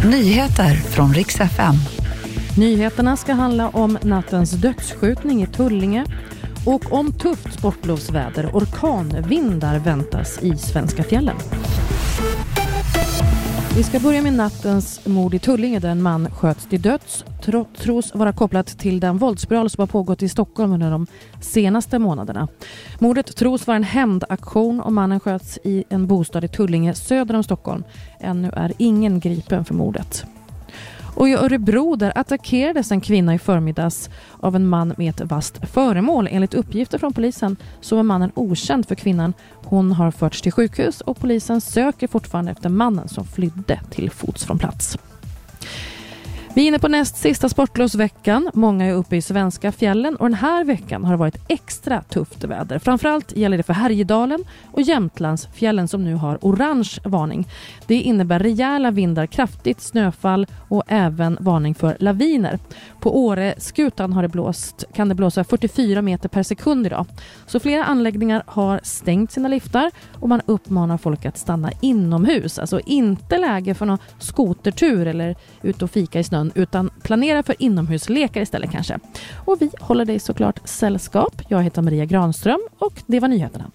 Nyheter från riks FM. Nyheterna ska handla om nattens dödsskjutning i Tullinge och om tufft sportlovsväder. Orkanvindar väntas i svenska fjällen. Vi ska börja med nattens mord i Tullinge där en man sköts till döds tros vara kopplat till den våldsspiral som har pågått i Stockholm under de senaste månaderna. Mordet tros vara en hämndaktion och mannen sköts i en bostad i Tullinge söder om Stockholm. Ännu är ingen gripen för mordet. Och i Örebro där attackerades en kvinna i förmiddags av en man med ett vasst föremål. Enligt uppgifter från polisen så var mannen okänd för kvinnan. Hon har förts till sjukhus och polisen söker fortfarande efter mannen som flydde till fots från plats. Vi är inne på näst sista sportlovsveckan. Många är uppe i svenska fjällen och den här veckan har det varit extra tufft väder. Framförallt gäller det för Härjedalen och Jämtlandsfjällen som nu har orange varning. Det innebär rejäla vindar, kraftigt snöfall och även varning för laviner. På Åre-skutan har det blåst, kan det blåsa 44 meter per sekund idag. Så flera anläggningar har stängt sina liftar och man uppmanar folk att stanna inomhus. Alltså inte läge för någon skotertur eller ut och fika i snön snön utan planera för inomhuslekar istället kanske. Och vi håller dig såklart sällskap. Jag heter Maria Granström och det var nyheterna.